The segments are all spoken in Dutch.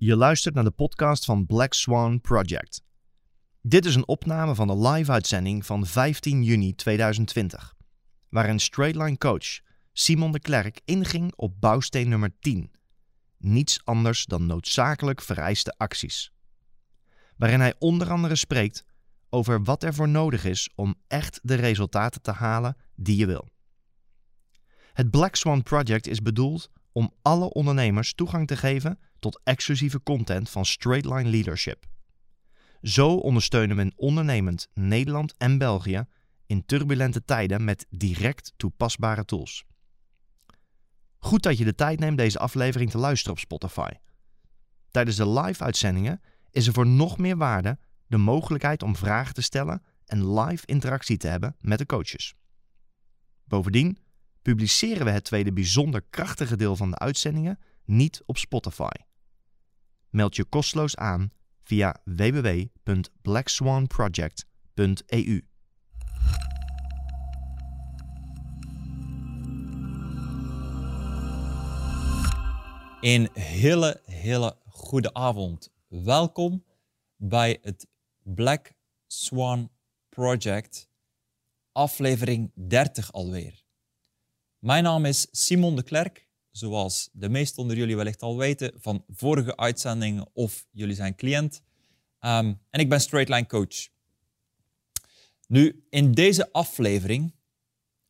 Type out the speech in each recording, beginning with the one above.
Je luistert naar de podcast van Black Swan Project. Dit is een opname van de live-uitzending van 15 juni 2020, waarin Straightline coach Simon de Klerk inging op bouwsteen nummer 10. Niets anders dan noodzakelijk vereiste acties. Waarin hij onder andere spreekt over wat er voor nodig is om echt de resultaten te halen die je wil. Het Black Swan Project is bedoeld om alle ondernemers toegang te geven tot exclusieve content van Straightline Leadership. Zo ondersteunen we ondernemend Nederland en België in turbulente tijden met direct toepasbare tools. Goed dat je de tijd neemt deze aflevering te luisteren op Spotify. Tijdens de live-uitzendingen is er voor nog meer waarde de mogelijkheid om vragen te stellen en live interactie te hebben met de coaches. Bovendien publiceren we het tweede bijzonder krachtige deel van de uitzendingen niet op Spotify. Meld je kosteloos aan via www.blackswanproject.eu. Een hele, hele goede avond. Welkom bij het Black Swan Project, aflevering 30 alweer. Mijn naam is Simon de Klerk, zoals de meesten onder jullie wellicht al weten van vorige uitzendingen of jullie zijn cliënt. Ehm, en ik ben Straightline Coach. Nu, in deze aflevering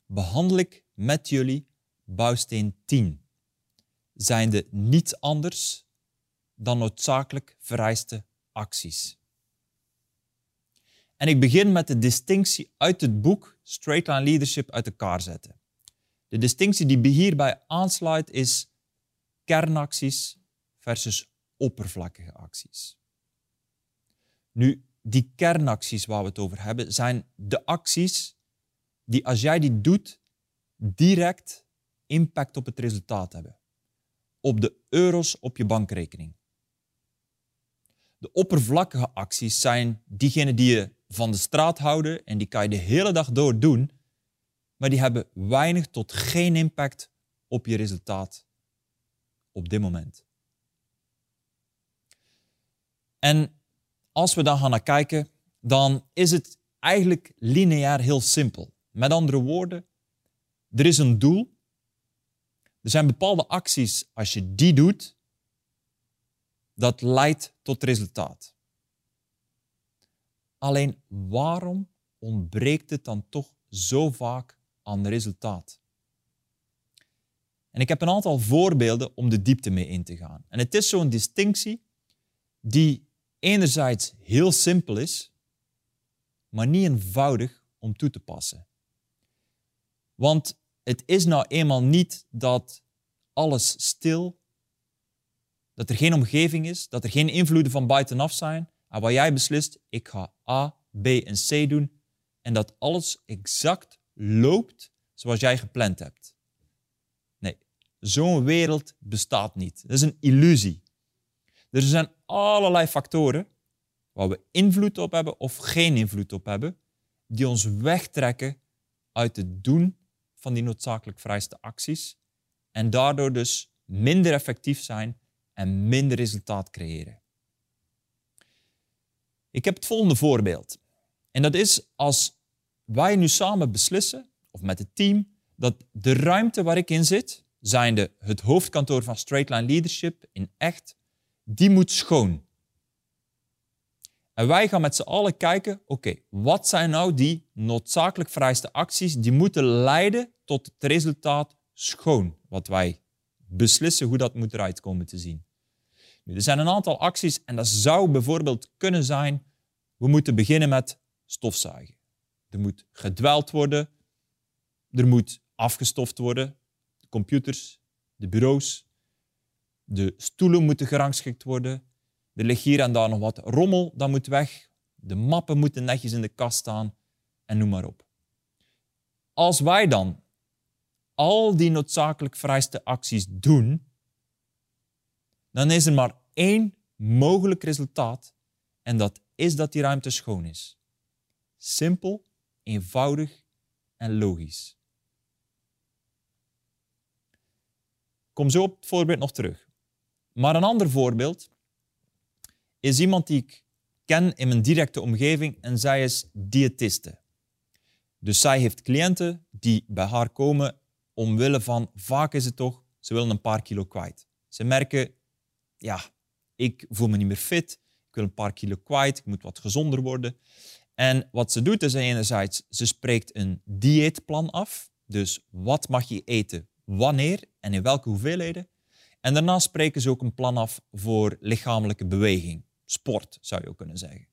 behandel ik met jullie bouwsteen 10. Zijnde niets anders dan noodzakelijk vereiste acties. En ik begin met de distinctie uit het boek Straightline Leadership uit elkaar zetten. De distinctie die hierbij aansluit is kernacties versus oppervlakkige acties. Nu, die kernacties waar we het over hebben, zijn de acties die als jij die doet, direct impact op het resultaat hebben. Op de euro's op je bankrekening. De oppervlakkige acties zijn diegenen die je van de straat houden en die kan je de hele dag door doen, maar die hebben weinig tot geen impact op je resultaat op dit moment. En als we dan gaan naar kijken, dan is het eigenlijk lineair heel simpel. Met andere woorden, er is een doel. Er zijn bepaalde acties, als je die doet, dat leidt tot resultaat. Alleen waarom ontbreekt het dan toch zo vaak aan resultaat. En ik heb een aantal voorbeelden om de diepte mee in te gaan. En het is zo'n distinctie die enerzijds heel simpel is, maar niet eenvoudig om toe te passen. Want het is nou eenmaal niet dat alles stil, dat er geen omgeving is, dat er geen invloeden van buitenaf zijn, en waar jij beslist, ik ga A, B en C doen, en dat alles exact loopt zoals jij gepland hebt. Nee, zo'n wereld bestaat niet. Dat is een illusie. Er zijn allerlei factoren waar we invloed op hebben of geen invloed op hebben, die ons wegtrekken uit het doen van die noodzakelijk vrijste acties en daardoor dus minder effectief zijn en minder resultaat creëren. Ik heb het volgende voorbeeld. En dat is als wij nu samen beslissen, of met het team, dat de ruimte waar ik in zit, zijnde het hoofdkantoor van Straightline Leadership in echt, die moet schoon. En wij gaan met z'n allen kijken, oké, wat zijn nou die noodzakelijk vereiste acties die moeten leiden tot het resultaat schoon, wat wij beslissen hoe dat moet eruit komen te zien. Nu, er zijn een aantal acties en dat zou bijvoorbeeld kunnen zijn, we moeten beginnen met stofzuigen. Er moet gedweld worden. Er moet afgestoft worden. De computers, de bureaus, de stoelen moeten gerangschikt worden. Er ligt hier en daar nog wat rommel, dat moet weg. De mappen moeten netjes in de kast staan en noem maar op. Als wij dan al die noodzakelijk vereiste acties doen, dan is er maar één mogelijk resultaat en dat is dat die ruimte schoon is. Simpel eenvoudig en logisch. Kom zo op het voorbeeld nog terug. Maar een ander voorbeeld is iemand die ik ken in mijn directe omgeving en zij is diëtiste. Dus zij heeft cliënten die bij haar komen omwille van, vaak is het toch, ze willen een paar kilo kwijt. Ze merken, ja, ik voel me niet meer fit, ik wil een paar kilo kwijt, ik moet wat gezonder worden. En wat ze doet is enerzijds, ze spreekt een dieetplan af. Dus wat mag je eten, wanneer en in welke hoeveelheden. En daarna spreken ze ook een plan af voor lichamelijke beweging. Sport, zou je ook kunnen zeggen.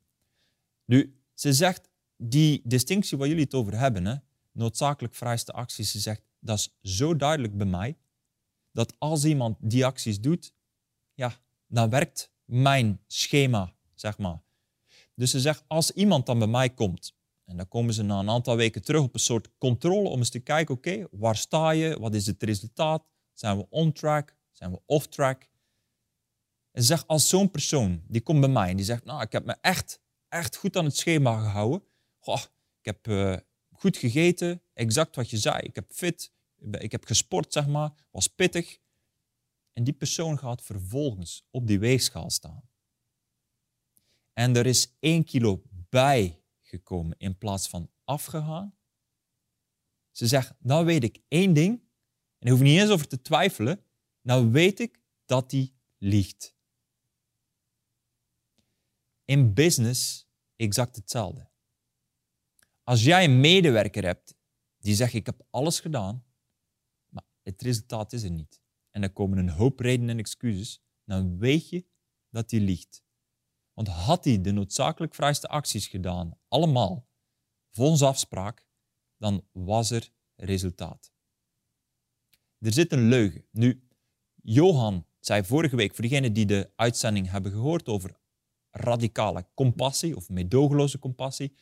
Nu, ze zegt, die distinctie waar jullie het over hebben, hè, noodzakelijk vrijste acties, ze zegt, dat is zo duidelijk bij mij, dat als iemand die acties doet, ja, dan werkt mijn schema, zeg maar. Dus ze zegt, als iemand dan bij mij komt, en dan komen ze na een aantal weken terug op een soort controle om eens te kijken, oké, waar sta je? Wat is het resultaat? Zijn we on track? Zijn we off track? En ze als zo'n persoon, die komt bij mij en die zegt, nou, ik heb me echt, echt goed aan het schema gehouden. Goh, ik heb uh, goed gegeten, exact wat je zei. Ik heb fit, ik heb gesport, zeg maar, was pittig. En die persoon gaat vervolgens op die weegschaal staan. En er is één kilo bijgekomen in plaats van afgegaan. Ze zegt, nou weet ik één ding, en ik hoef niet eens over te twijfelen, nou weet ik dat die liegt. In business exact hetzelfde. Als jij een medewerker hebt die zegt, ik heb alles gedaan, maar het resultaat is er niet. En er komen een hoop redenen en excuses, dan weet je dat die liegt. Want had hij de noodzakelijk vrijste acties gedaan, allemaal, volgens afspraak, dan was er resultaat. Er zit een leugen. Nu, Johan zei vorige week, voor diegenen die de uitzending hebben gehoord over radicale compassie of medogeloze compassie,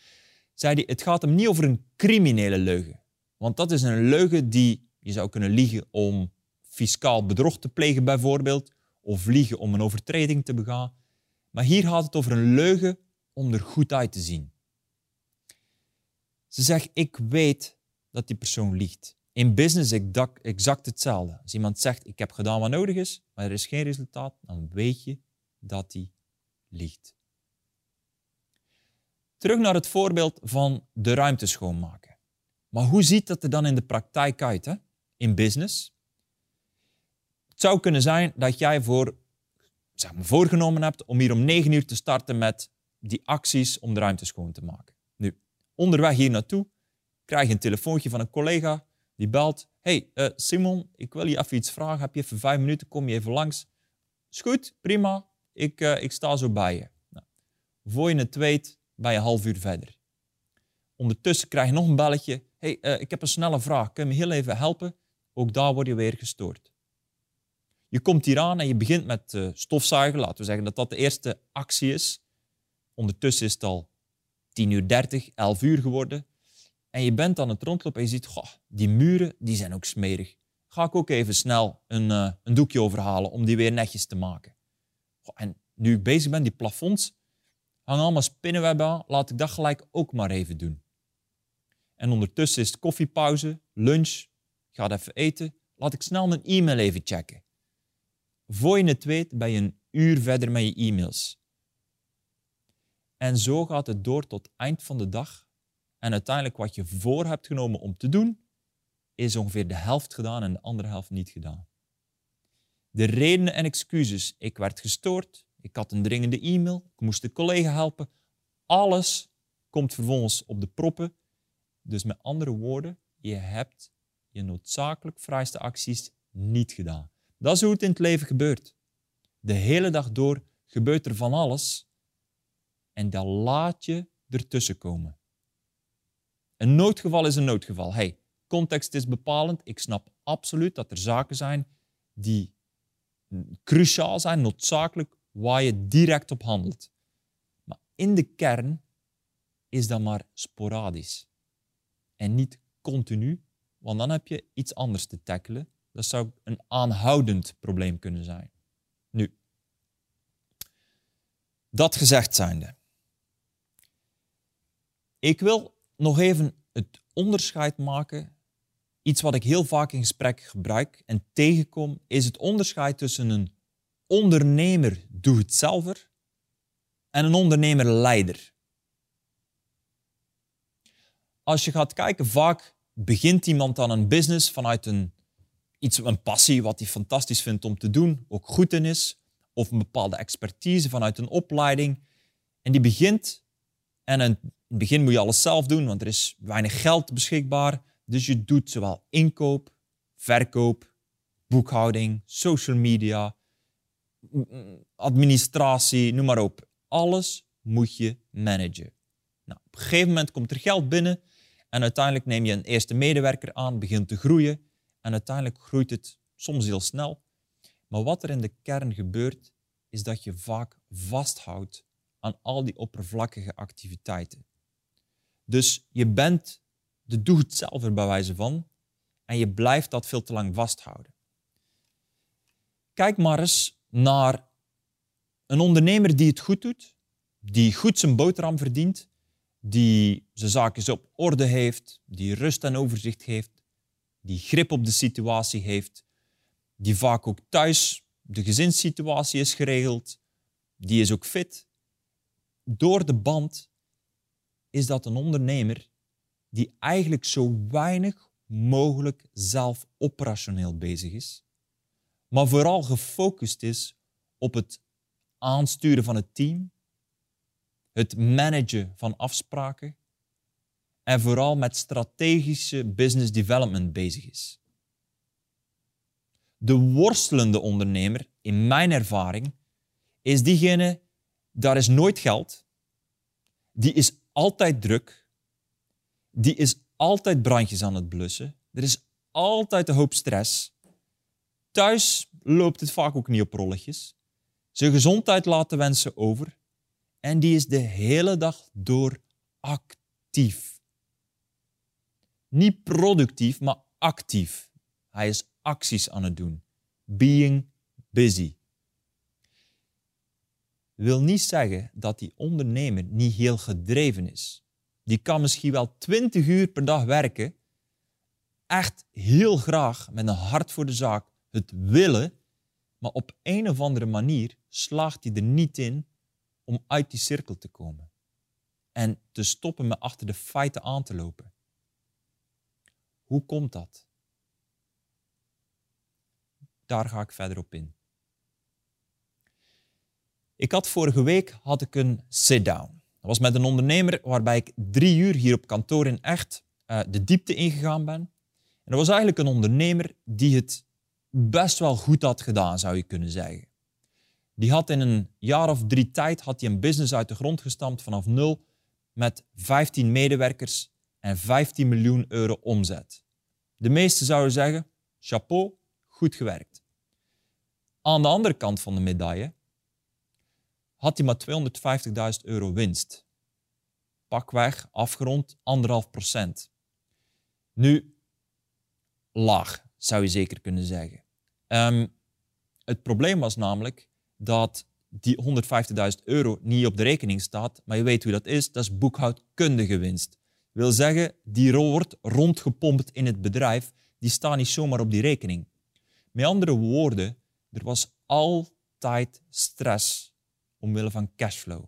zei hij, het gaat hem niet over een criminele leugen. Want dat is een leugen die je zou kunnen liegen om fiscaal bedrog te plegen bijvoorbeeld, of liegen om een overtreding te begaan. Maar hier gaat het over een leugen om er goed uit te zien. Ze zegt, ik weet dat die persoon liegt. In business exact hetzelfde. Als iemand zegt, ik heb gedaan wat nodig is, maar er is geen resultaat, dan weet je dat hij liegt. Terug naar het voorbeeld van de ruimte schoonmaken. Maar hoe ziet dat er dan in de praktijk uit, hè? in business? Het zou kunnen zijn dat jij voor zeg maar, voorgenomen hebt om hier om 9 uur te starten met die acties om de ruimte schoon te maken. Nu, onderweg hier naartoe krijg je een telefoontje van een collega die belt. Hey uh, Simon, ik wil je even iets vragen. Heb je even vijf minuten? Kom je even langs? Is goed, prima. Ik, uh, ik sta zo bij je. Nou, voor je het weet, ben je een half uur verder. Ondertussen krijg je nog een belletje. Hey, uh, ik heb een snelle vraag. Kun je me heel even helpen? Ook daar word je weer gestoord. Je komt hier aan en je begint met uh, stofzuigen. Laten we zeggen dat dat de eerste actie is. Ondertussen is het al 10 uur 30, 11 uur geworden. En je bent aan het rondlopen en je ziet, goh, die muren die zijn ook smerig. Ga ik ook even snel een, uh, een doekje overhalen om die weer netjes te maken. En nu ik bezig ben, die plafonds hangen allemaal spinnenwebben aan. Laat ik dat gelijk ook maar even doen. En ondertussen is het koffiepauze, lunch, ga even eten. Laat ik snel mijn e-mail even checken. Voor je het weet ben je een uur verder met je e-mails. En zo gaat het door tot eind van de dag. En uiteindelijk wat je voor hebt genomen om te doen, is ongeveer de helft gedaan en de andere helft niet gedaan. De redenen en excuses, ik werd gestoord, ik had een dringende e-mail, ik moest de collega helpen, alles komt vervolgens op de proppen. Dus met andere woorden, je hebt je noodzakelijk vrijste acties niet gedaan. Dat is hoe het in het leven gebeurt. De hele dag door gebeurt er van alles en dan laat je ertussen komen. Een noodgeval is een noodgeval. Hey, context is bepalend. Ik snap absoluut dat er zaken zijn die cruciaal zijn, noodzakelijk, waar je direct op handelt. Maar in de kern is dat maar sporadisch en niet continu, want dan heb je iets anders te tackelen dat zou een aanhoudend probleem kunnen zijn. Nu, dat gezegd zijnde. Ik wil nog even het onderscheid maken. Iets wat ik heel vaak in gesprek gebruik en tegenkom, is het onderscheid tussen een ondernemer doe-het-zelver en een ondernemer-leider. Als je gaat kijken, vaak begint iemand dan een business vanuit een, iets, een passie wat hij fantastisch vindt om te doen, ook goed in is, of een bepaalde expertise vanuit een opleiding. En die begint, en in het begin moet je alles zelf doen, want er is weinig geld beschikbaar. Dus je doet zowel inkoop, verkoop, boekhouding, social media, administratie, noem maar op. Alles moet je managen. Nou, op een gegeven moment komt er geld binnen en uiteindelijk neem je een eerste medewerker aan, begint te groeien en uiteindelijk groeit het soms heel snel. Maar wat er in de kern gebeurt, is dat je vaak vasthoudt aan al die oppervlakkige activiteiten. Dus je bent de doe het zelf bij wijze van en je blijft dat veel te lang vasthouden. Kijk maar eens naar een ondernemer die het goed doet, die goed zijn boterham verdient, die zijn zaken op orde heeft, die rust en overzicht heeft, die grip op de situatie heeft, die vaak ook thuis de gezinssituatie is geregeld, die is ook fit. Door de band is dat een ondernemer die eigenlijk zo weinig mogelijk zelf operationeel bezig is, maar vooral gefocust is op het aansturen van het team, het managen van afspraken en vooral met strategische business development bezig is. De worstelende ondernemer, in mijn ervaring, is diegene, daar is nooit geld, die is altijd druk, die is altijd brandjes aan het blussen, er is altijd een hoop stress. Thuis loopt het vaak ook niet op rolletjes. Zijn gezondheid laat de wensen over en die is de hele dag door actief. Niet productief, maar actief. Hij is acties aan het doen. Being busy. Wil niet zeggen dat die ondernemer niet heel gedreven is. Die kan misschien wel 20 uur per dag werken, echt heel graag met een hart voor de zaak het willen, maar op een of andere manier slaagt hij er niet in om uit die cirkel te komen en te stoppen met achter de feiten aan te lopen. Hoe komt dat? Daar ga ik verder op in. Ik had vorige week had ik een sit-down. Dat was met een ondernemer waarbij ik drie uur hier op kantoor in Echt uh, de diepte ingegaan ben. En dat was eigenlijk een ondernemer die het best wel goed had gedaan, zou je kunnen zeggen. Die had in een jaar of drie tijd had hij een business uit de grond gestampt vanaf nul met 15 medewerkers en 15 miljoen euro omzet. De meesten zouden zeggen, chapeau, goed gewerkt. Aan de andere kant van de medaille had hij maar 250.000 euro winst. Pakweg, afgerond, anderhalf procent. Nu, laag, zou je zeker kunnen zeggen. Um, het probleem was namelijk dat die 150.000 euro niet op de rekening staat, maar je weet hoe dat is, dat is boekhoudkundige winst. Wil zeggen, die wordt rondgepompt in het bedrijf, die staat niet zomaar op die rekening. Met andere woorden, er was altijd stress omwille van cashflow.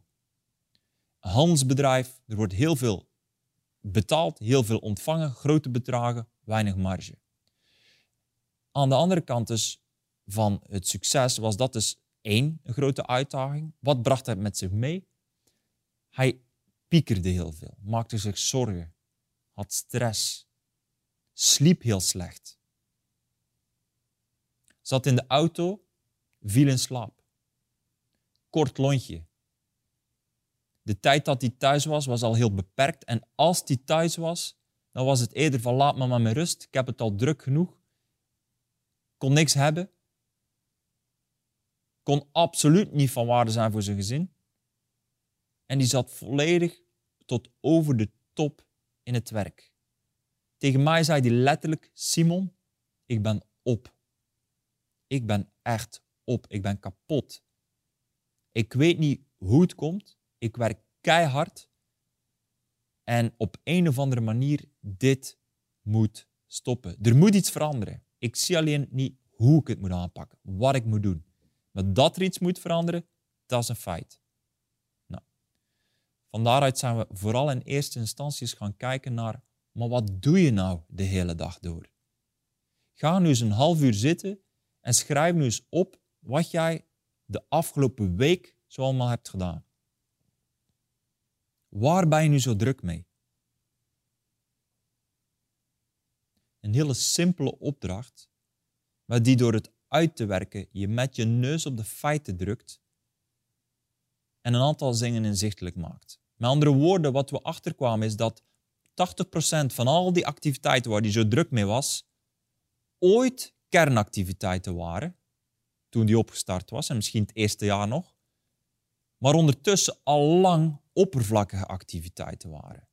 Handelsbedrijf, er wordt heel veel betaald, heel veel ontvangen, grote bedragen, weinig marge. Aan de andere kant dus van het succes was dat dus één, grote uitdaging. Wat bracht hij met zich mee? Hij piekerde heel veel, maakte zich zorgen, had stress, sliep heel slecht. Zat in de auto, viel in slaap. Kort lontje. De tijd dat hij thuis was, was al heel beperkt. En als hij thuis was, dan was het eerder van laat me maar met rust. Ik heb het al druk genoeg. Kon niks hebben kon absoluut niet van waarde zijn voor zijn gezin. En die zat volledig tot over de top in het werk. Tegen mij zei hij letterlijk: Simon, ik ben op. Ik ben echt op. Ik ben kapot. Ik weet niet hoe het komt. Ik werk keihard. En op een of andere manier, dit moet stoppen. Er moet iets veranderen. Ik zie alleen niet hoe ik het moet aanpakken, wat ik moet doen. Maar dat er iets moet veranderen, dat is een feit. Van daaruit zijn we vooral in eerste instantie eens gaan kijken naar, maar wat doe je nou de hele dag door? Ga nu eens een half uur zitten en schrijf nu eens op wat jij de afgelopen week zo allemaal hebt gedaan. Waar ben je nu zo druk mee? Een hele simpele opdracht, maar die door het uit te werken je met je neus op de feiten drukt en een aantal zingen inzichtelijk maakt. Met andere woorden, wat we achterkwamen is dat 80% van al die activiteiten waar die zo druk mee was, ooit kernactiviteiten waren, toen die opgestart was, en misschien het eerste jaar nog, maar ondertussen al lang oppervlakkige activiteiten waren.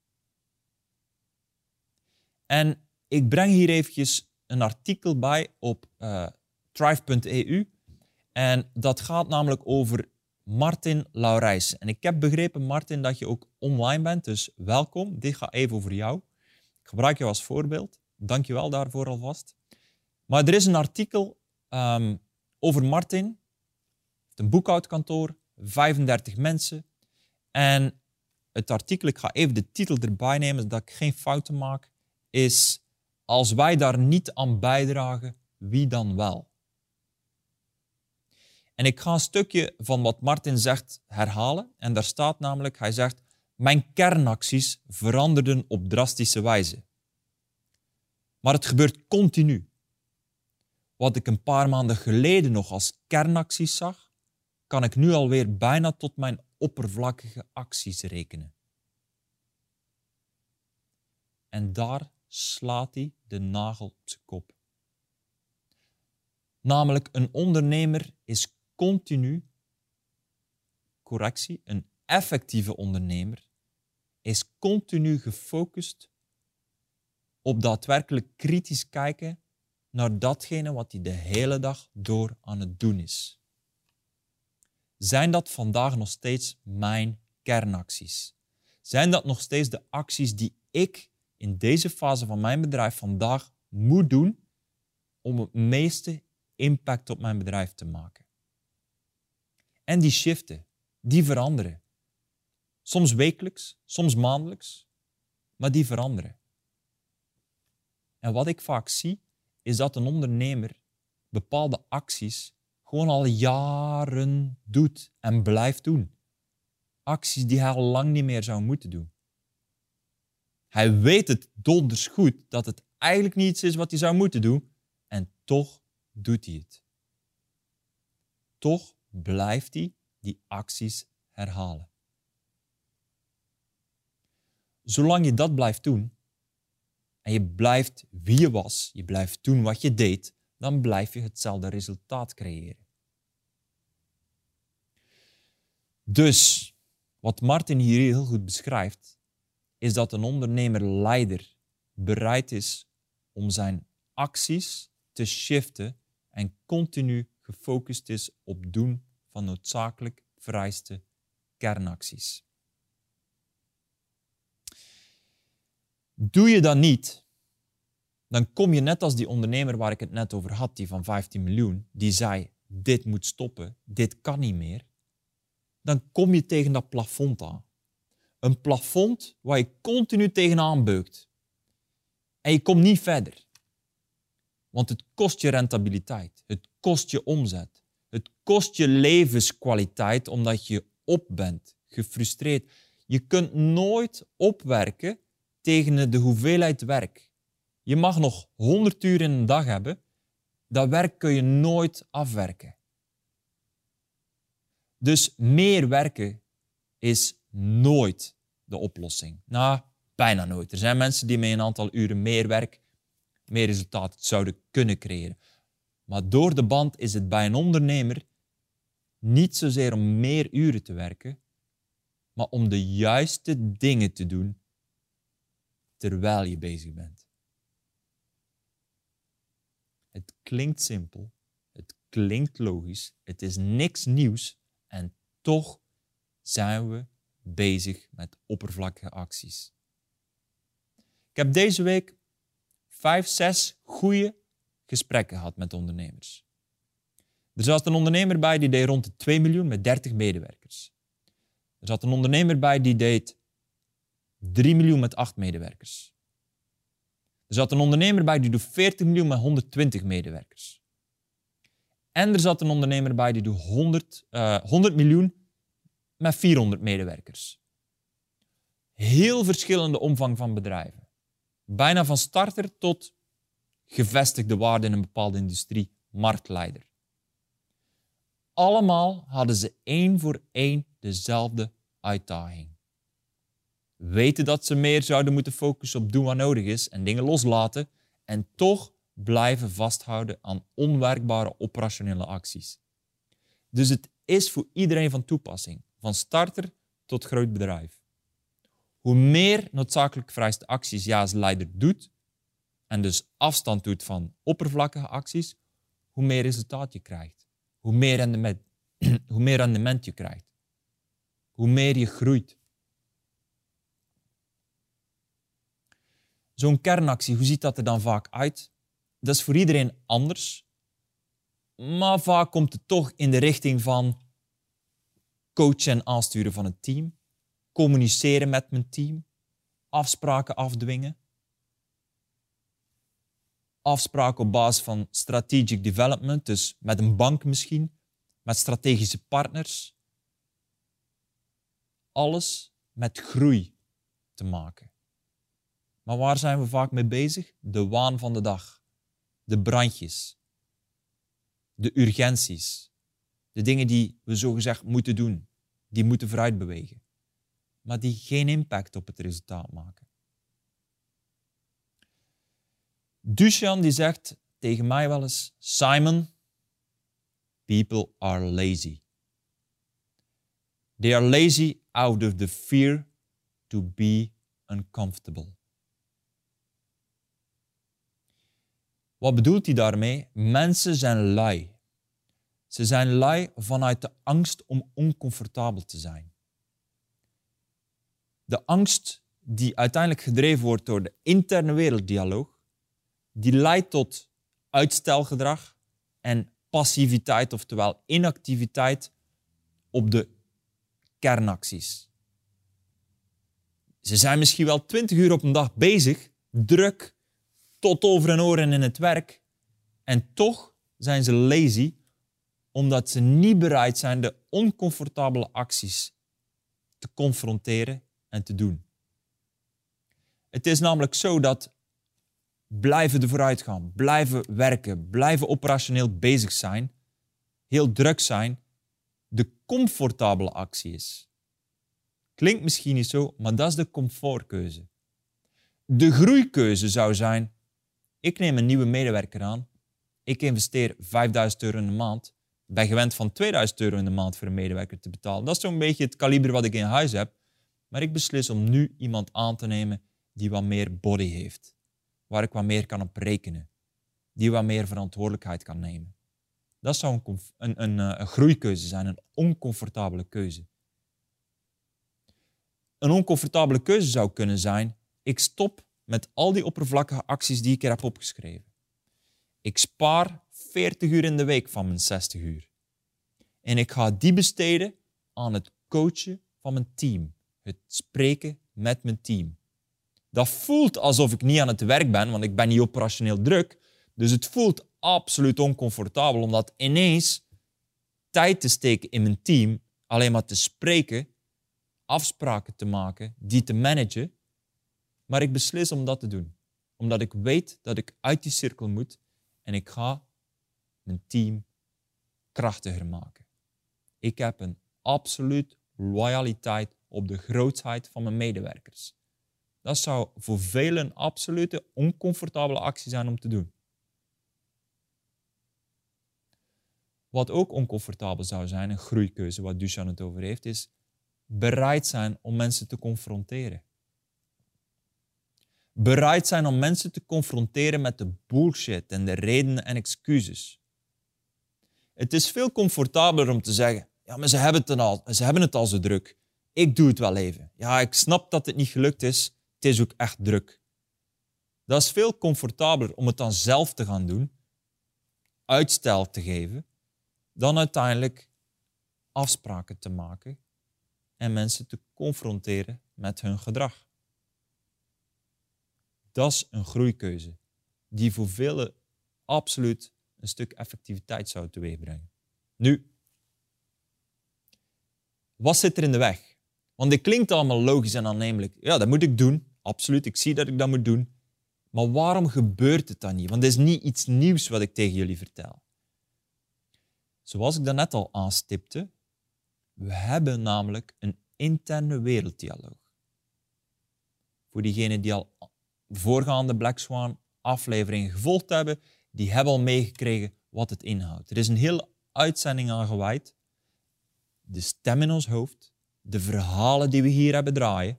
En ik breng hier eventjes een artikel bij op uh, thrive.eu. En dat gaat namelijk over Martin Laurijs. En ik heb begrepen, Martin, dat je ook online bent, dus welkom. Dit gaat even over jou. Ik gebruik jou als voorbeeld. Dank je wel daarvoor alvast. Maar er is een artikel um, over Martin. Een boekhoudkantoor, 35 mensen. En het artikel, ik ga even de titel erbij nemen, zodat ik geen fouten maak, is Als wij daar niet aan bijdragen, wie dan wel? En ik ga een stukje van wat Martin zegt herhalen. En daar staat namelijk, hij zegt, mijn kernacties veranderden op drastische wijze. Maar het gebeurt continu. Wat ik een paar maanden geleden nog als kernacties zag, kan ik nu alweer bijna tot mijn oppervlakkige acties rekenen. En daar slaat hij de nagel op zijn kop. Namelijk, een ondernemer is continu, correctie, een effectieve ondernemer is continu gefocust op daadwerkelijk kritisch kijken naar datgene wat hij de hele dag door aan het doen is. Zijn dat vandaag nog steeds mijn kernacties? Zijn dat nog steeds de acties die ik in deze fase van mijn bedrijf vandaag moet doen om het meeste impact op mijn bedrijf te maken? En die shiften, die veranderen. Soms wekelijks, soms maandelijks, maar die veranderen. En wat ik vaak zie, is dat een ondernemer bepaalde acties gewoon al jaren doet en blijft doen. Acties die hij al lang niet meer zou moeten doen. Hij weet het donders goed dat het eigenlijk niet iets is wat hij zou moeten doen en toch doet hij het. Toch blijft hij die acties herhalen. Zolang je dat blijft doen en je blijft wie je was, je blijft doen wat je deed, dan blijf je hetzelfde resultaat creëren. Dus wat Martin hier heel goed beschrijft, is dat een ondernemer-leider bereid is om zijn acties te shiften en continu gefocust is op doen van noodzakelijk vereiste kernacties. Doe je dat niet, dan kom je net als die ondernemer waar ik het net over had, die van 15 miljoen, die zei: Dit moet stoppen, dit kan niet meer. Dan kom je tegen dat plafond aan. Een plafond waar je continu tegenaan beukt. En je komt niet verder. Want het kost je rentabiliteit, het kost je omzet, het kost je levenskwaliteit omdat je op bent, gefrustreerd. Je kunt nooit opwerken tegen de hoeveelheid werk. Je mag nog 100 uur in een dag hebben, dat werk kun je nooit afwerken. Dus meer werken is nooit de oplossing. Nou, bijna nooit. Er zijn mensen die met een aantal uren meer werk meer resultaat zouden kunnen creëren. Maar door de band is het bij een ondernemer niet zozeer om meer uren te werken, maar om de juiste dingen te doen terwijl je bezig bent. Het klinkt simpel, het klinkt logisch, het is niks nieuws en toch zijn we bezig met oppervlakkige acties. Ik heb deze week vijf, zes goede gesprekken gehad met ondernemers. Er zat een ondernemer bij die deed rond de 2 miljoen met 30 medewerkers. Er zat een ondernemer bij die deed 3 miljoen met 8 medewerkers. Er zat een ondernemer bij die doet 40 miljoen met 120 medewerkers. En er zat een ondernemer bij die doet 100, uh, 100 miljoen met 400 medewerkers. Heel verschillende omvang van bedrijven. Bijna van starter tot gevestigde waarde in een bepaalde industrie, marktleider. Allemaal hadden ze één voor één dezelfde uitdaging. Weten dat ze meer zouden moeten focussen op doen wat nodig is en dingen loslaten en toch blijven vasthouden aan onwerkbare operationele acties. Dus het is voor iedereen van toepassing, van starter tot groot bedrijf. Hoe meer noodzakelijk vereiste acties je als leider doet, en dus afstand doet van oppervlakkige acties, hoe meer resultaat je krijgt. Hoe meer rendement, hoe meer rendement je krijgt. Hoe meer je groeit. Zo'n kernactie, hoe ziet dat er dan vaak uit? Dat is voor iedereen anders. Maar vaak komt het toch in de richting van coachen en aansturen van het team, communiceren met mijn team, afspraken afdwingen, afspraken op basis van strategic development, dus met een bank misschien, met strategische partners. Alles met groei te maken. Maar waar zijn we vaak mee bezig? De waan van de dag, de brandjes, de urgenties, de dingen die we zogezegd moeten doen, die moeten vooruit bewegen, maar die geen impact op het resultaat maken. Dushan die zegt tegen mij wel eens, Simon, people are lazy. They are lazy out of the fear to be uncomfortable. Wat bedoelt hij daarmee? Mensen zijn lui. Ze zijn lui vanuit de angst om oncomfortabel te zijn. De angst die uiteindelijk gedreven wordt door de interne werelddialoog, die leidt tot uitstelgedrag en passiviteit, oftewel inactiviteit op de kernacties. Ze zijn misschien wel twintig uur op een dag bezig, druk, tot over en oren in het werk, en toch zijn ze lazy omdat ze niet bereid zijn de oncomfortabele acties te confronteren en te doen. Het is namelijk zo dat blijven de vooruitgang, blijven werken, blijven operationeel bezig zijn, heel druk zijn, de comfortabele actie is. Klinkt misschien niet zo, maar dat is de comfortkeuze. De groeikeuze zou zijn: ik neem een nieuwe medewerker aan, ik investeer 5000 euro in de maand, ben gewend van 2000 euro in de maand voor een medewerker te betalen. Dat is zo'n beetje het kaliber wat ik in huis heb, maar ik beslis om nu iemand aan te nemen die wat meer body heeft waar ik wat meer kan op rekenen. Die wat meer verantwoordelijkheid kan nemen. Dat zou een, een, een, eh, een groeikeuze zijn, een oncomfortabele keuze. Een oncomfortabele keuze zou kunnen zijn: ik stop met al die oppervlakkige acties die ik er heb opgeschreven. Ik spaar 40 uur in de week van mijn 60 uur. En ik ga die besteden aan het coachen van mijn team, het spreken met mijn team. Dat voelt alsof ik niet aan het werk ben, want ik ben niet operationeel druk. Dus het voelt absoluut oncomfortabel om dat ineens tijd te steken in mijn team, alleen maar te spreken, afspraken te maken, die te managen. Maar ik beslis om dat te doen. Omdat ik weet dat ik uit die cirkel moet en ik ga mijn team krachtiger maken. Ik heb een absoluut loyaliteit op de grootheid van mijn medewerkers. Dat zou voor velen een absolute oncomfortabele actie zijn om te doen. Wat ook oncomfortabel zou zijn, een groeikeuze, wat Duchan het over heeft, is bereid zijn om mensen te confronteren. Bereid zijn om mensen te confronteren met de bullshit en de redenen en excuses. Het is veel comfortabeler om te zeggen: ja, maar ze hebben het al, ze hebben het al zo druk. Ik doe het wel even. Ja, ik snap dat het niet gelukt is het is ook echt druk. Dat is veel comfortabeler om het dan zelf te gaan doen, uitstel te geven, dan uiteindelijk afspraken te maken en mensen te confronteren met hun gedrag. Dat is een groeikeuze die voor velen absoluut een stuk effectiviteit zou teweegbrengen. Nu, wat zit er in de weg? Want dit klinkt allemaal logisch en aannemelijk. Ja, dat moet ik doen. Absoluut, ik zie dat ik dat moet doen. Maar waarom gebeurt het dan niet? Want het is niet iets nieuws wat ik tegen jullie vertel. Zoals ik daarnet al aanstipte, we hebben namelijk een interne werelddialoog. Voor diegenen die al voorgaande Black Swan afleveringen gevolgd hebben, die hebben al meegekregen wat het inhoudt. Er is een hele uitzending aan gewijd. De stem in ons hoofd, de verhalen die we hier hebben draaien,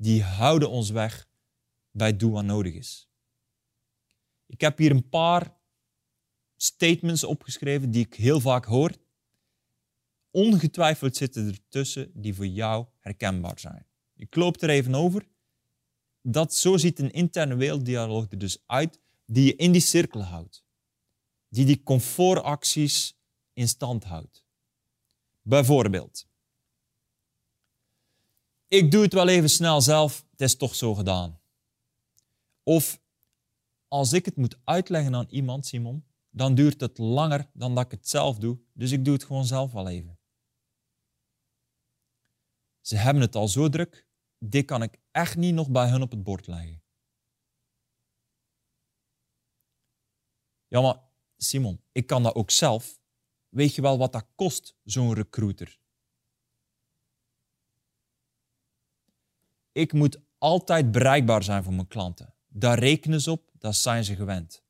die houden ons weg bij doel wat nodig is. Ik heb hier een paar statements opgeschreven die ik heel vaak hoor. Ongetwijfeld zitten er tussen die voor jou herkenbaar zijn. Ik loop er even over. Dat, zo ziet een interne werelddialoog er dus uit die je in die cirkel houdt. Die die comfortacties in stand houdt. Bijvoorbeeld, ik doe het wel even snel zelf, het is toch zo gedaan. Of als ik het moet uitleggen aan iemand, Simon, dan duurt het langer dan dat ik het zelf doe, dus ik doe het gewoon zelf wel even. Ze hebben het al zo druk, dit kan ik echt niet nog bij hun op het bord leggen. Ja, maar Simon, ik kan dat ook zelf. Weet je wel wat dat kost, zo'n recruiter? Ik moet altijd bereikbaar zijn voor mijn klanten. Daar rekenen ze op, dat zijn ze gewend.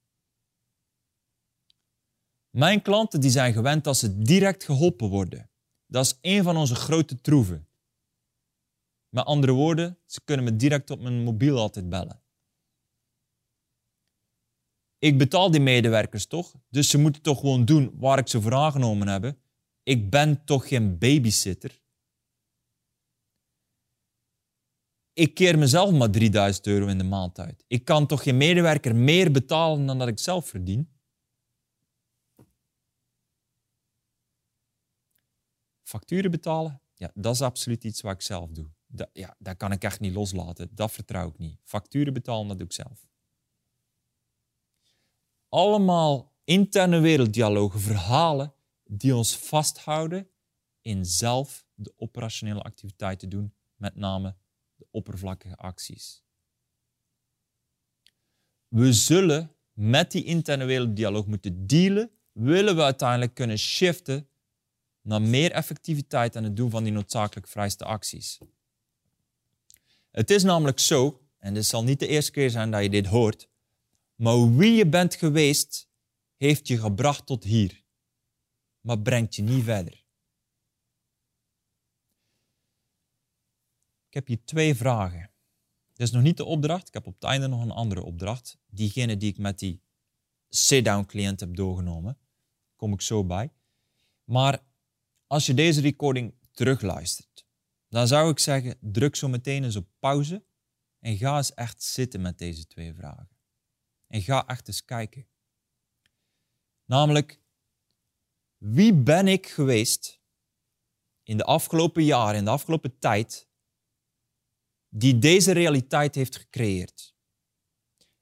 Mijn klanten die zijn gewend dat ze direct geholpen worden. Dat is een van onze grote troeven. Met andere woorden, ze kunnen me direct op mijn mobiel altijd bellen. Ik betaal die medewerkers toch, dus ze moeten toch gewoon doen waar ik ze voor aangenomen heb. Ik ben toch geen babysitter. Ik keer mezelf maar 3000 euro in de maand uit. Ik kan toch geen medewerker meer betalen dan dat ik zelf verdien? Facturen betalen, ja, dat is absoluut iets wat ik zelf doe. Dat, ja, dat kan ik echt niet loslaten. Dat vertrouw ik niet. Facturen betalen, dat doe ik zelf. Allemaal interne werelddialogen, verhalen die ons vasthouden in zelf de operationele activiteiten doen, met name de oppervlakkige acties. We zullen met die interne werelddialoog moeten dealen, willen we uiteindelijk kunnen shiften naar meer effectiviteit en het doen van die noodzakelijk vrijste acties. Het is namelijk zo, en het zal niet de eerste keer zijn dat je dit hoort, maar wie je bent geweest, heeft je gebracht tot hier, maar brengt je niet verder. Ik heb hier twee vragen. Dit is nog niet de opdracht, ik heb op het einde nog een andere opdracht. Diegene die ik met die sit-down cliënt heb doorgenomen, kom ik zo bij. Maar als je deze recording terugluistert, dan zou ik zeggen, druk zo meteen eens op pauze en ga eens echt zitten met deze twee vragen. En ga echt eens kijken. Namelijk, wie ben ik geweest in de afgelopen jaren, in de afgelopen tijd, die deze realiteit heeft gecreëerd?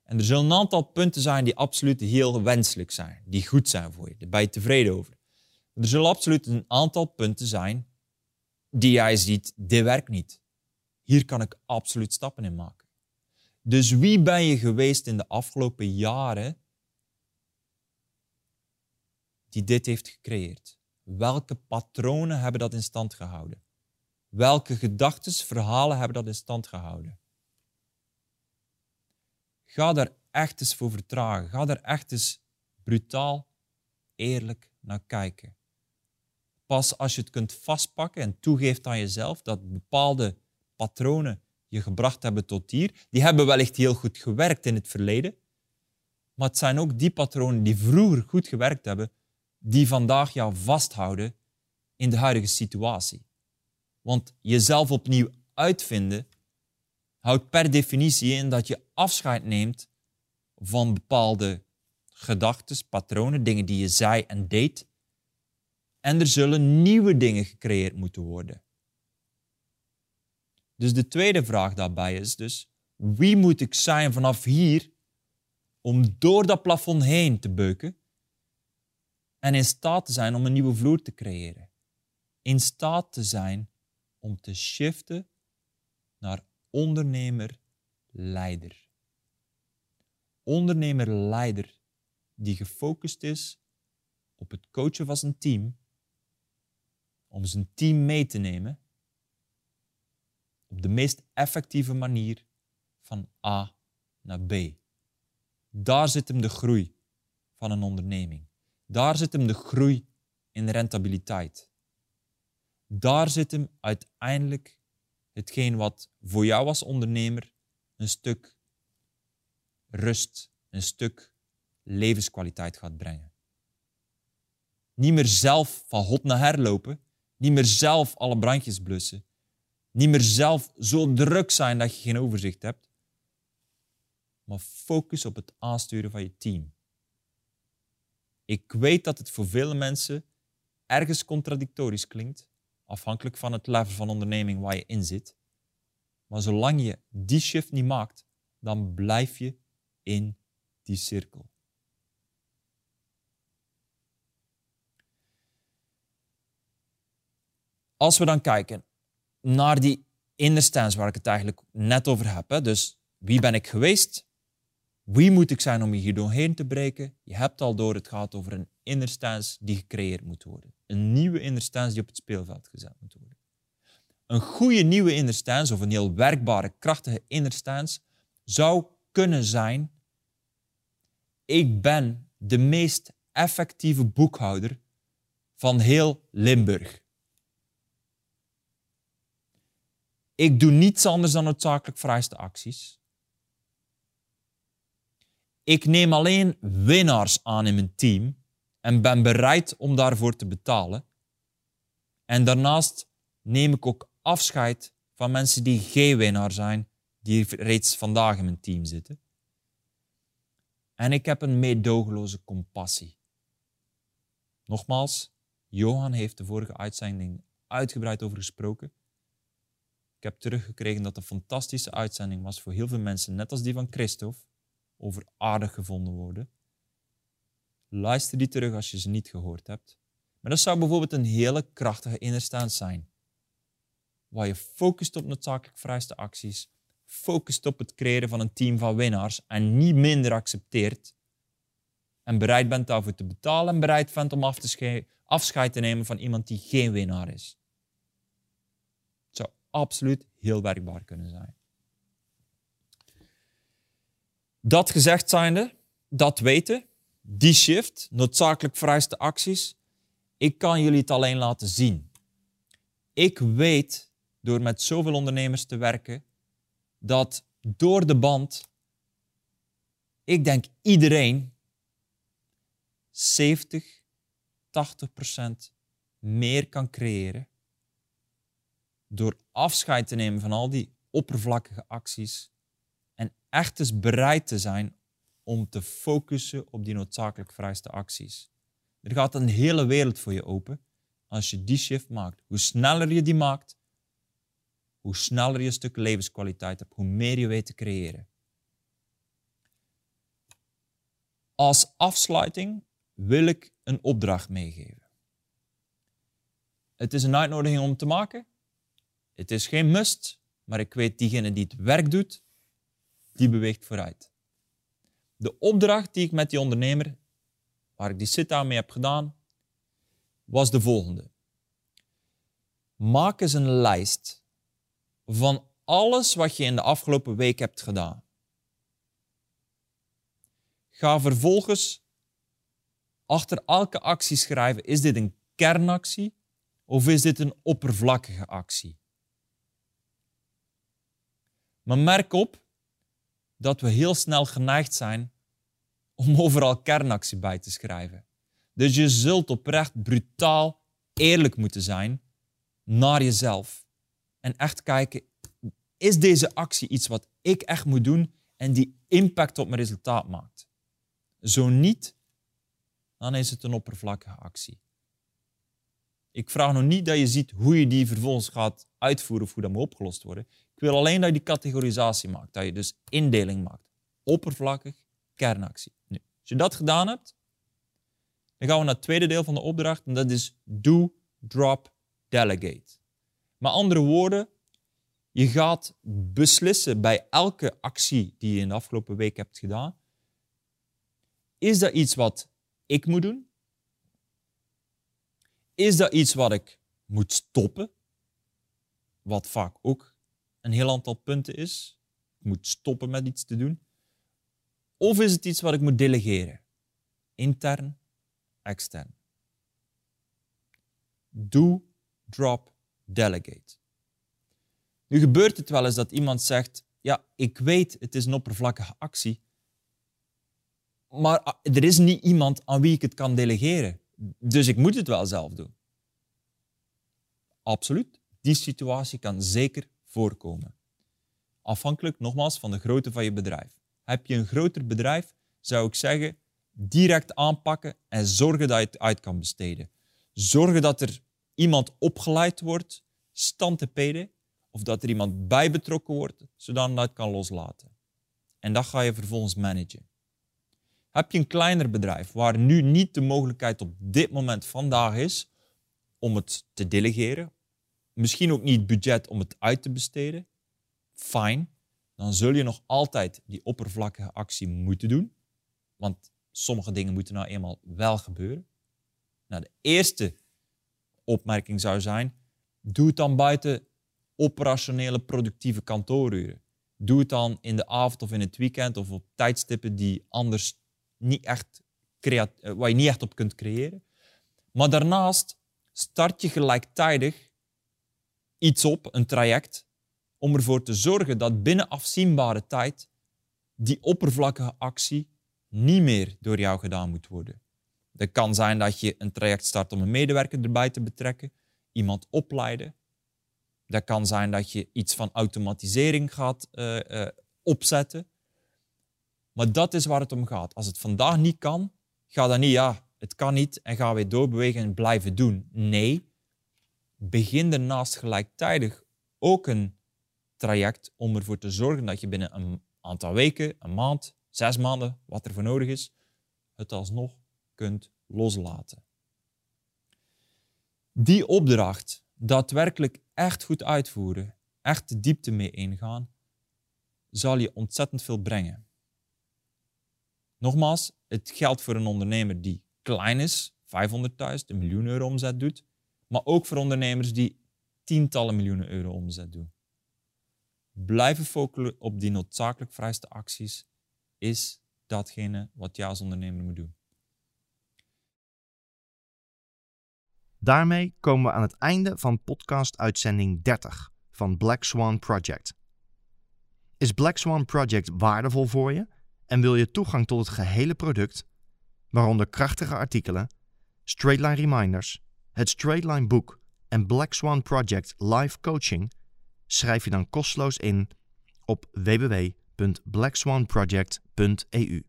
En er zullen een aantal punten zijn die absoluut heel wenselijk zijn, die goed zijn voor je, daar ben je tevreden over. Er zullen absoluut een aantal punten zijn die jij ziet, dit werkt niet. Hier kan ik absoluut stappen in maken. Dus wie ben je geweest in de afgelopen jaren die dit heeft gecreëerd? Welke patronen hebben dat in stand gehouden? Welke gedachten, verhalen hebben dat in stand gehouden? Ga daar echt eens voor vertragen. Ga daar echt eens brutaal, eerlijk naar kijken. Pas als je het kunt vastpakken en toegeeft aan jezelf dat bepaalde patronen je gebracht hebben tot hier, die hebben wellicht heel goed gewerkt in het verleden, maar het zijn ook die patronen die vroeger goed gewerkt hebben, die vandaag jou vasthouden in de huidige situatie. Want jezelf opnieuw uitvinden houdt per definitie in dat je afscheid neemt van bepaalde gedachten, patronen, dingen die je zei en deed, en er zullen nieuwe dingen gecreëerd moeten worden. Dus de tweede vraag daarbij is dus, wie moet ik zijn vanaf hier om door dat plafond heen te beuken en in staat te zijn om een nieuwe vloer te creëren. In staat te zijn om te shiften naar ondernemer-leider. Ondernemer-leider die gefocust is op het coachen van zijn team, om zijn team mee te nemen op de meest effectieve manier van A naar B. Daar zit hem de groei van een onderneming. Daar zit hem de groei in de rentabiliteit. Daar zit hem uiteindelijk hetgeen wat voor jou als ondernemer een stuk rust, een stuk levenskwaliteit gaat brengen. Niet meer zelf van hot naar her lopen, niet meer zelf alle brandjes blussen, niet meer zelf zo druk zijn dat je geen overzicht hebt, maar focus op het aansturen van je team. Ik weet dat het voor vele mensen ergens contradictorisch klinkt, afhankelijk van het level van onderneming waar je in zit. Maar zolang je die shift niet maakt, dan blijf je in die cirkel. Als we dan kijken naar die inner stance waar ik het eigenlijk net over heb, hè, dus wie ben ik geweest? Wie moet ik zijn om je hier doorheen te breken? Je hebt al door, het gaat over een inner stance die gecreëerd moet worden. Een nieuwe inner stance die op het speelveld gezet moet worden. Een goede nieuwe inner stance, of een heel werkbare, krachtige inner stance, zou kunnen zijn: ik ben de meest effectieve boekhouder van heel Limburg. Ik doe niets anders dan noodzakelijk vrijste acties. Ik neem alleen winnaars aan in mijn team en ben bereid om daarvoor te betalen. En daarnaast neem ik ook afscheid van mensen die geen winnaar zijn, die reeds vandaag in mijn team zitten. En ik heb een meedogenloze compassie. Nogmaals, Johan heeft de vorige uitzending uitgebreid over gesproken. Ik heb teruggekregen dat het een fantastische uitzending was voor heel veel mensen, net als die van Christophe over aardig gevonden worden. Luister die terug als je ze niet gehoord hebt. Maar dat zou bijvoorbeeld een hele krachtige innerstand zijn. Waar je focust op noodzakelijk vrijste acties, focust op het creëren van een team van winnaars en niet minder accepteert en bereid bent daarvoor te betalen en bereid bent om afscheid te nemen van iemand die geen winnaar is. Het zou absoluut heel werkbaar kunnen zijn. Dat gezegd zijnde, dat weten, die shift, noodzakelijk vereiste acties, ik kan jullie het alleen laten zien. Ik weet, door met zoveel ondernemers te werken, dat door de band, ik denk iedereen 70, 80 procent meer kan creëren door afscheid te nemen van al die oppervlakkige acties echt eens bereid te zijn om te focussen op die noodzakelijk vrijste acties. Er gaat een hele wereld voor je open als je die shift maakt. Hoe sneller je die maakt, hoe sneller je een stuk levenskwaliteit hebt, hoe meer je weet te creëren. Als afsluiting wil ik een opdracht meegeven. Het is een uitnodiging om te maken. Het is geen must, maar ik weet diegene die het werk doet, die beweegt vooruit. De opdracht die ik met die ondernemer, waar ik die sit-down mee heb gedaan, was de volgende. Maak eens een lijst van alles wat je in de afgelopen week hebt gedaan. Ga vervolgens achter elke actie schrijven: is dit een kernactie of is dit een oppervlakkige actie? Maar merk op dat we heel snel geneigd zijn om overal kernactie bij te schrijven. Dus je zult oprecht brutaal eerlijk moeten zijn naar jezelf. En echt kijken, is deze actie iets wat ik echt moet doen en die impact op mijn resultaat maakt? Zo niet, dan is het een oppervlakkige actie. Ik vraag nog niet dat je ziet hoe je die vervolgens gaat uitvoeren of hoe dat moet opgelost worden. Ik wil alleen dat je die categorisatie maakt, dat je dus indeling maakt. Oppervlakkig, kernactie. Nu, als je dat gedaan hebt, dan gaan we naar het tweede deel van de opdracht en dat is do, drop, delegate. Met andere woorden, je gaat beslissen bij elke actie die je in de afgelopen week hebt gedaan, is dat iets wat ik moet doen? Is dat iets wat ik moet stoppen? Wat vaak ook een heel aantal punten is. Ik moet stoppen met iets te doen. Of is het iets wat ik moet delegeren? Intern, extern. Do, drop, delegate. Nu gebeurt het wel eens dat iemand zegt: Ja, ik weet, het is een oppervlakkige actie, maar ah, er is niet iemand aan wie ik het kan delegeren. Dus ik moet het wel zelf doen. Absoluut. Die situatie kan zeker voorkomen. Afhankelijk nogmaals van de grootte van je bedrijf. Heb je een groter bedrijf, zou ik zeggen, direct aanpakken en zorgen dat je het uit kan besteden. Zorgen dat er iemand opgeleid wordt, stand te peden, of dat er iemand bij betrokken wordt, zodat het kan loslaten. En dat ga je vervolgens managen. Heb je een kleiner bedrijf waar nu niet de mogelijkheid op dit moment vandaag is om het te delegeren, misschien ook niet budget om het uit te besteden, fijn, dan zul je nog altijd die oppervlakkige actie moeten doen, want sommige dingen moeten nou eenmaal wel gebeuren. Nou, de eerste opmerking zou zijn, doe het dan buiten operationele productieve kantooruren. Doe het dan in de avond of in het weekend of op tijdstippen die anders niet echt eh, waar je niet echt op kunt creëren. Maar daarnaast start je gelijktijdig iets op, een traject, om ervoor te zorgen dat binnen afzienbare tijd die oppervlakkige actie niet meer door jou gedaan moet worden. Het kan zijn dat je een traject start om een medewerker erbij te betrekken, iemand opleiden. Dat kan zijn dat je iets van automatisering gaat uh, uh, opzetten. Maar dat is waar het om gaat. Als het vandaag niet kan, ga dan niet, ja, het kan niet en ga weer doorbewegen en blijven doen. Nee, begin daarnaast gelijktijdig ook een traject om ervoor te zorgen dat je binnen een aantal weken, een maand, zes maanden, wat er voor nodig is, het alsnog kunt loslaten. Die opdracht daadwerkelijk echt goed uitvoeren, echt de diepte mee ingaan, zal je ontzettend veel brengen. Nogmaals, het geldt voor een ondernemer die klein is, 500.000, een miljoen euro omzet doet, maar ook voor ondernemers die tientallen miljoenen euro omzet doen. Blijven focussen op die noodzakelijk vrijste acties is datgene wat jij als ondernemer moet doen. Daarmee komen we aan het einde van podcast-uitzending 30 van Black Swan Project. Is Black Swan Project waardevol voor je en wil je toegang tot het gehele product, waaronder krachtige artikelen, Straightline Reminders, het Straightline boek en Black Swan Project Live Coaching? Schrijf je dan kosteloos in op www.blackswanproject.eu.